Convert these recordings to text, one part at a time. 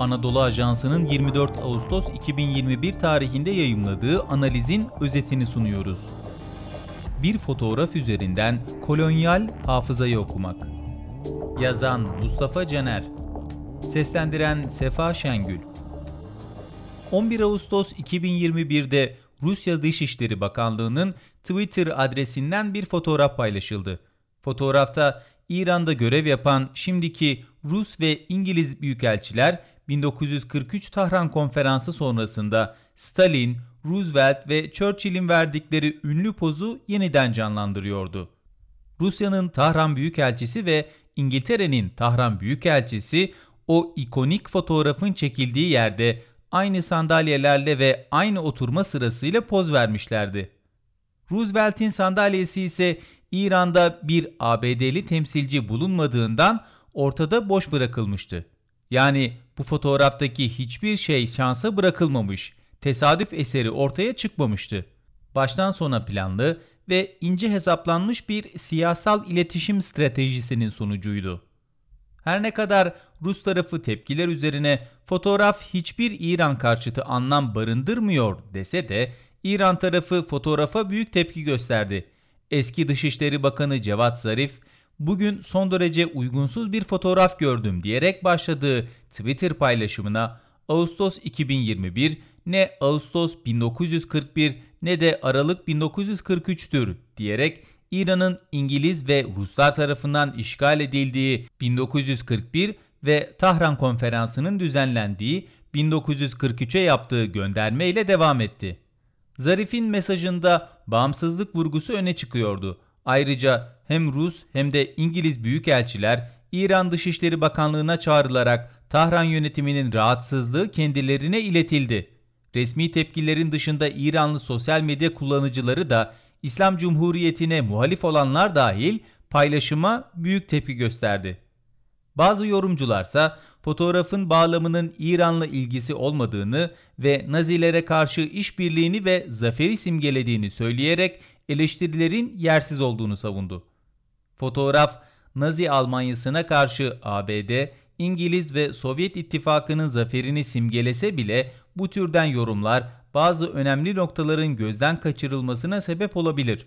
Anadolu Ajansı'nın 24 Ağustos 2021 tarihinde yayımladığı analizin özetini sunuyoruz. Bir fotoğraf üzerinden kolonyal hafızayı okumak. Yazan Mustafa Caner Seslendiren Sefa Şengül 11 Ağustos 2021'de Rusya Dışişleri Bakanlığı'nın Twitter adresinden bir fotoğraf paylaşıldı. Fotoğrafta İran'da görev yapan şimdiki Rus ve İngiliz büyükelçiler 1943 Tahran Konferansı sonrasında Stalin, Roosevelt ve Churchill'in verdikleri ünlü pozu yeniden canlandırıyordu. Rusya'nın Tahran Büyükelçisi ve İngiltere'nin Tahran Büyükelçisi o ikonik fotoğrafın çekildiği yerde aynı sandalyelerle ve aynı oturma sırasıyla poz vermişlerdi. Roosevelt'in sandalyesi ise İran'da bir ABD'li temsilci bulunmadığından ortada boş bırakılmıştı. Yani bu fotoğraftaki hiçbir şey şansa bırakılmamış, tesadüf eseri ortaya çıkmamıştı. Baştan sona planlı ve ince hesaplanmış bir siyasal iletişim stratejisinin sonucuydu. Her ne kadar Rus tarafı tepkiler üzerine fotoğraf hiçbir İran karşıtı anlam barındırmıyor dese de İran tarafı fotoğrafa büyük tepki gösterdi. Eski Dışişleri Bakanı Cevat Zarif, bugün son derece uygunsuz bir fotoğraf gördüm diyerek başladığı Twitter paylaşımına Ağustos 2021 ne Ağustos 1941 ne de Aralık 1943'tür diyerek İran'ın İngiliz ve Ruslar tarafından işgal edildiği 1941 ve Tahran Konferansı'nın düzenlendiği 1943'e yaptığı gönderme ile devam etti. Zarif'in mesajında bağımsızlık vurgusu öne çıkıyordu. Ayrıca hem Rus hem de İngiliz büyükelçiler İran Dışişleri Bakanlığı'na çağrılarak Tahran yönetiminin rahatsızlığı kendilerine iletildi. Resmi tepkilerin dışında İranlı sosyal medya kullanıcıları da İslam Cumhuriyeti'ne muhalif olanlar dahil paylaşıma büyük tepki gösterdi. Bazı yorumcularsa fotoğrafın bağlamının İran'la ilgisi olmadığını ve Nazilere karşı işbirliğini ve zaferi simgelediğini söyleyerek eleştirilerin yersiz olduğunu savundu. Fotoğraf Nazi Almanyası'na karşı ABD, İngiliz ve Sovyet İttifakı'nın zaferini simgelese bile bu türden yorumlar bazı önemli noktaların gözden kaçırılmasına sebep olabilir.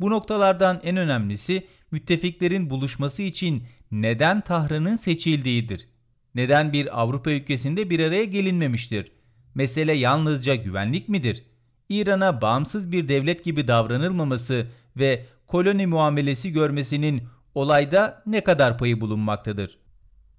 Bu noktalardan en önemlisi müttefiklerin buluşması için neden Tahran'ın seçildiğidir. Neden bir Avrupa ülkesinde bir araya gelinmemiştir? Mesele yalnızca güvenlik midir? İran'a bağımsız bir devlet gibi davranılmaması ve koloni muamelesi görmesinin olayda ne kadar payı bulunmaktadır?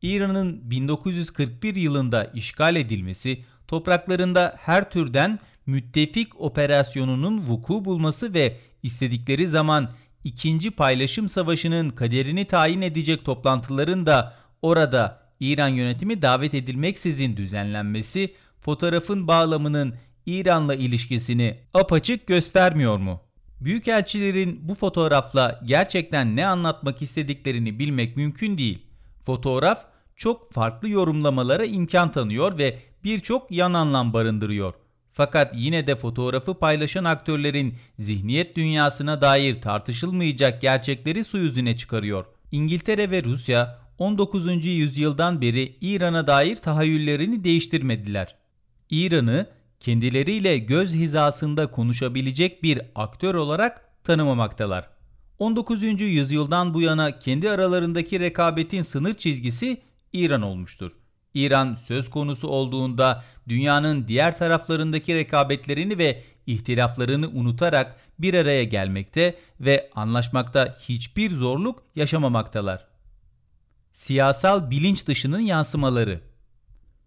İran'ın 1941 yılında işgal edilmesi, topraklarında her türden müttefik operasyonunun vuku bulması ve istedikleri zaman ikinci paylaşım savaşının kaderini tayin edecek toplantıların da orada İran yönetimi davet edilmeksizin düzenlenmesi fotoğrafın bağlamının İran'la ilişkisini apaçık göstermiyor mu? Büyükelçilerin bu fotoğrafla gerçekten ne anlatmak istediklerini bilmek mümkün değil. Fotoğraf çok farklı yorumlamalara imkan tanıyor ve birçok yan anlam barındırıyor. Fakat yine de fotoğrafı paylaşan aktörlerin zihniyet dünyasına dair tartışılmayacak gerçekleri su yüzüne çıkarıyor. İngiltere ve Rusya 19. yüzyıldan beri İran'a dair tahayyüllerini değiştirmediler. İran'ı kendileriyle göz hizasında konuşabilecek bir aktör olarak tanımamaktalar. 19. yüzyıldan bu yana kendi aralarındaki rekabetin sınır çizgisi İran olmuştur. İran söz konusu olduğunda dünyanın diğer taraflarındaki rekabetlerini ve ihtilaflarını unutarak bir araya gelmekte ve anlaşmakta hiçbir zorluk yaşamamaktalar. Siyasal bilinç dışının yansımaları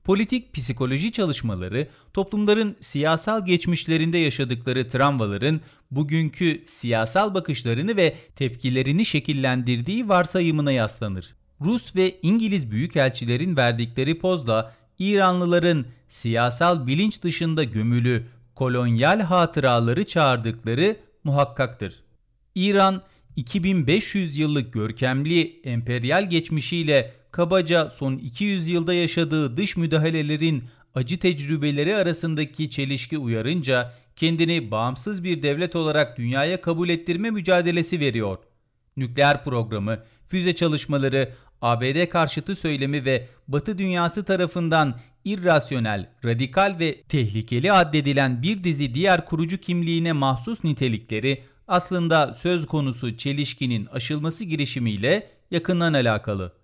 Politik psikoloji çalışmaları toplumların siyasal geçmişlerinde yaşadıkları travmaların bugünkü siyasal bakışlarını ve tepkilerini şekillendirdiği varsayımına yaslanır. Rus ve İngiliz büyükelçilerin verdikleri pozla İranlıların siyasal bilinç dışında gömülü kolonyal hatıraları çağırdıkları muhakkaktır. İran 2500 yıllık görkemli emperyal geçmişiyle kabaca son 200 yılda yaşadığı dış müdahalelerin acı tecrübeleri arasındaki çelişki uyarınca kendini bağımsız bir devlet olarak dünyaya kabul ettirme mücadelesi veriyor. Nükleer programı, füze çalışmaları, ABD karşıtı söylemi ve Batı dünyası tarafından irrasyonel, radikal ve tehlikeli addedilen bir dizi diğer kurucu kimliğine mahsus nitelikleri aslında söz konusu çelişkinin aşılması girişimiyle yakından alakalı.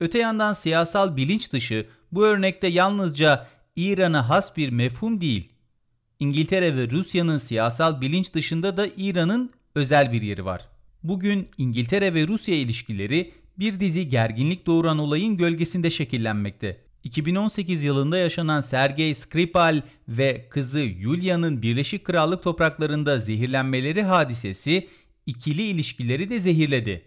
Öte yandan siyasal bilinç dışı bu örnekte yalnızca İran'a has bir mefhum değil. İngiltere ve Rusya'nın siyasal bilinç dışında da İran'ın özel bir yeri var. Bugün İngiltere ve Rusya ilişkileri bir dizi gerginlik doğuran olayın gölgesinde şekillenmekte. 2018 yılında yaşanan Sergey Skripal ve kızı Yulia'nın Birleşik Krallık topraklarında zehirlenmeleri hadisesi ikili ilişkileri de zehirledi.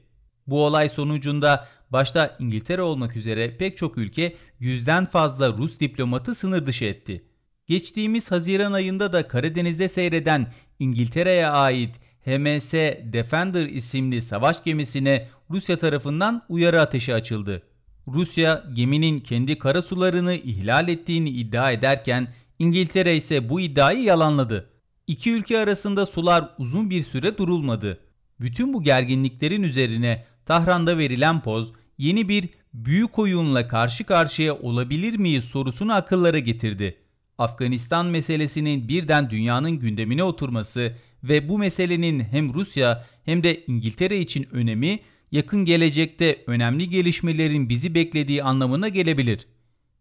Bu olay sonucunda başta İngiltere olmak üzere pek çok ülke yüzden fazla Rus diplomatı sınır dışı etti. Geçtiğimiz Haziran ayında da Karadeniz'de seyreden İngiltere'ye ait HMS Defender isimli savaş gemisine Rusya tarafından uyarı ateşi açıldı. Rusya geminin kendi karasularını ihlal ettiğini iddia ederken İngiltere ise bu iddiayı yalanladı. İki ülke arasında sular uzun bir süre durulmadı. Bütün bu gerginliklerin üzerine Tahran'da verilen poz yeni bir büyük oyunla karşı karşıya olabilir miyiz sorusunu akıllara getirdi. Afganistan meselesinin birden dünyanın gündemine oturması ve bu meselenin hem Rusya hem de İngiltere için önemi yakın gelecekte önemli gelişmelerin bizi beklediği anlamına gelebilir.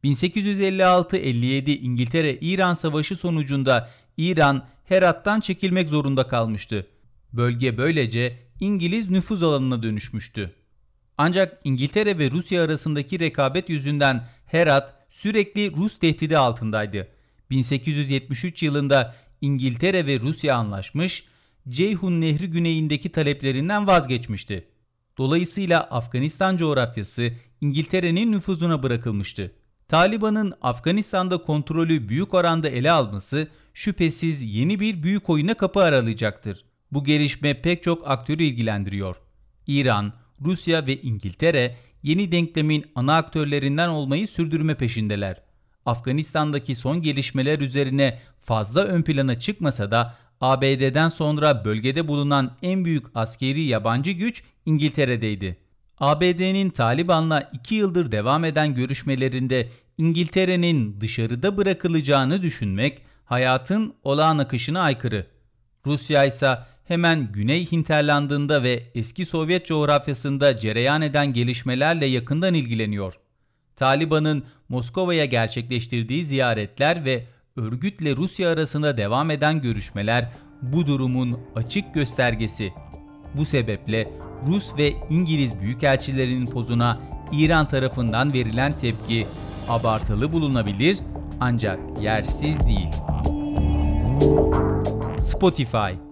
1856-57 İngiltere-İran Savaşı sonucunda İran Herat'tan çekilmek zorunda kalmıştı. Bölge böylece İngiliz nüfuz alanına dönüşmüştü. Ancak İngiltere ve Rusya arasındaki rekabet yüzünden Herat sürekli Rus tehdidi altındaydı. 1873 yılında İngiltere ve Rusya anlaşmış, Ceyhun Nehri güneyindeki taleplerinden vazgeçmişti. Dolayısıyla Afganistan coğrafyası İngiltere'nin nüfuzuna bırakılmıştı. Taliban'ın Afganistan'da kontrolü büyük oranda ele alması şüphesiz yeni bir büyük oyuna kapı aralayacaktır. Bu gelişme pek çok aktörü ilgilendiriyor. İran, Rusya ve İngiltere yeni denklemin ana aktörlerinden olmayı sürdürme peşindeler. Afganistan'daki son gelişmeler üzerine fazla ön plana çıkmasa da ABD'den sonra bölgede bulunan en büyük askeri yabancı güç İngiltere'deydi. ABD'nin Taliban'la 2 yıldır devam eden görüşmelerinde İngiltere'nin dışarıda bırakılacağını düşünmek hayatın olağan akışına aykırı. Rusya ise hemen Güney Hinterland'ında ve eski Sovyet coğrafyasında cereyan eden gelişmelerle yakından ilgileniyor. Taliban'ın Moskova'ya gerçekleştirdiği ziyaretler ve örgütle Rusya arasında devam eden görüşmeler bu durumun açık göstergesi. Bu sebeple Rus ve İngiliz büyükelçilerinin pozuna İran tarafından verilen tepki abartılı bulunabilir ancak yersiz değil. Spotify,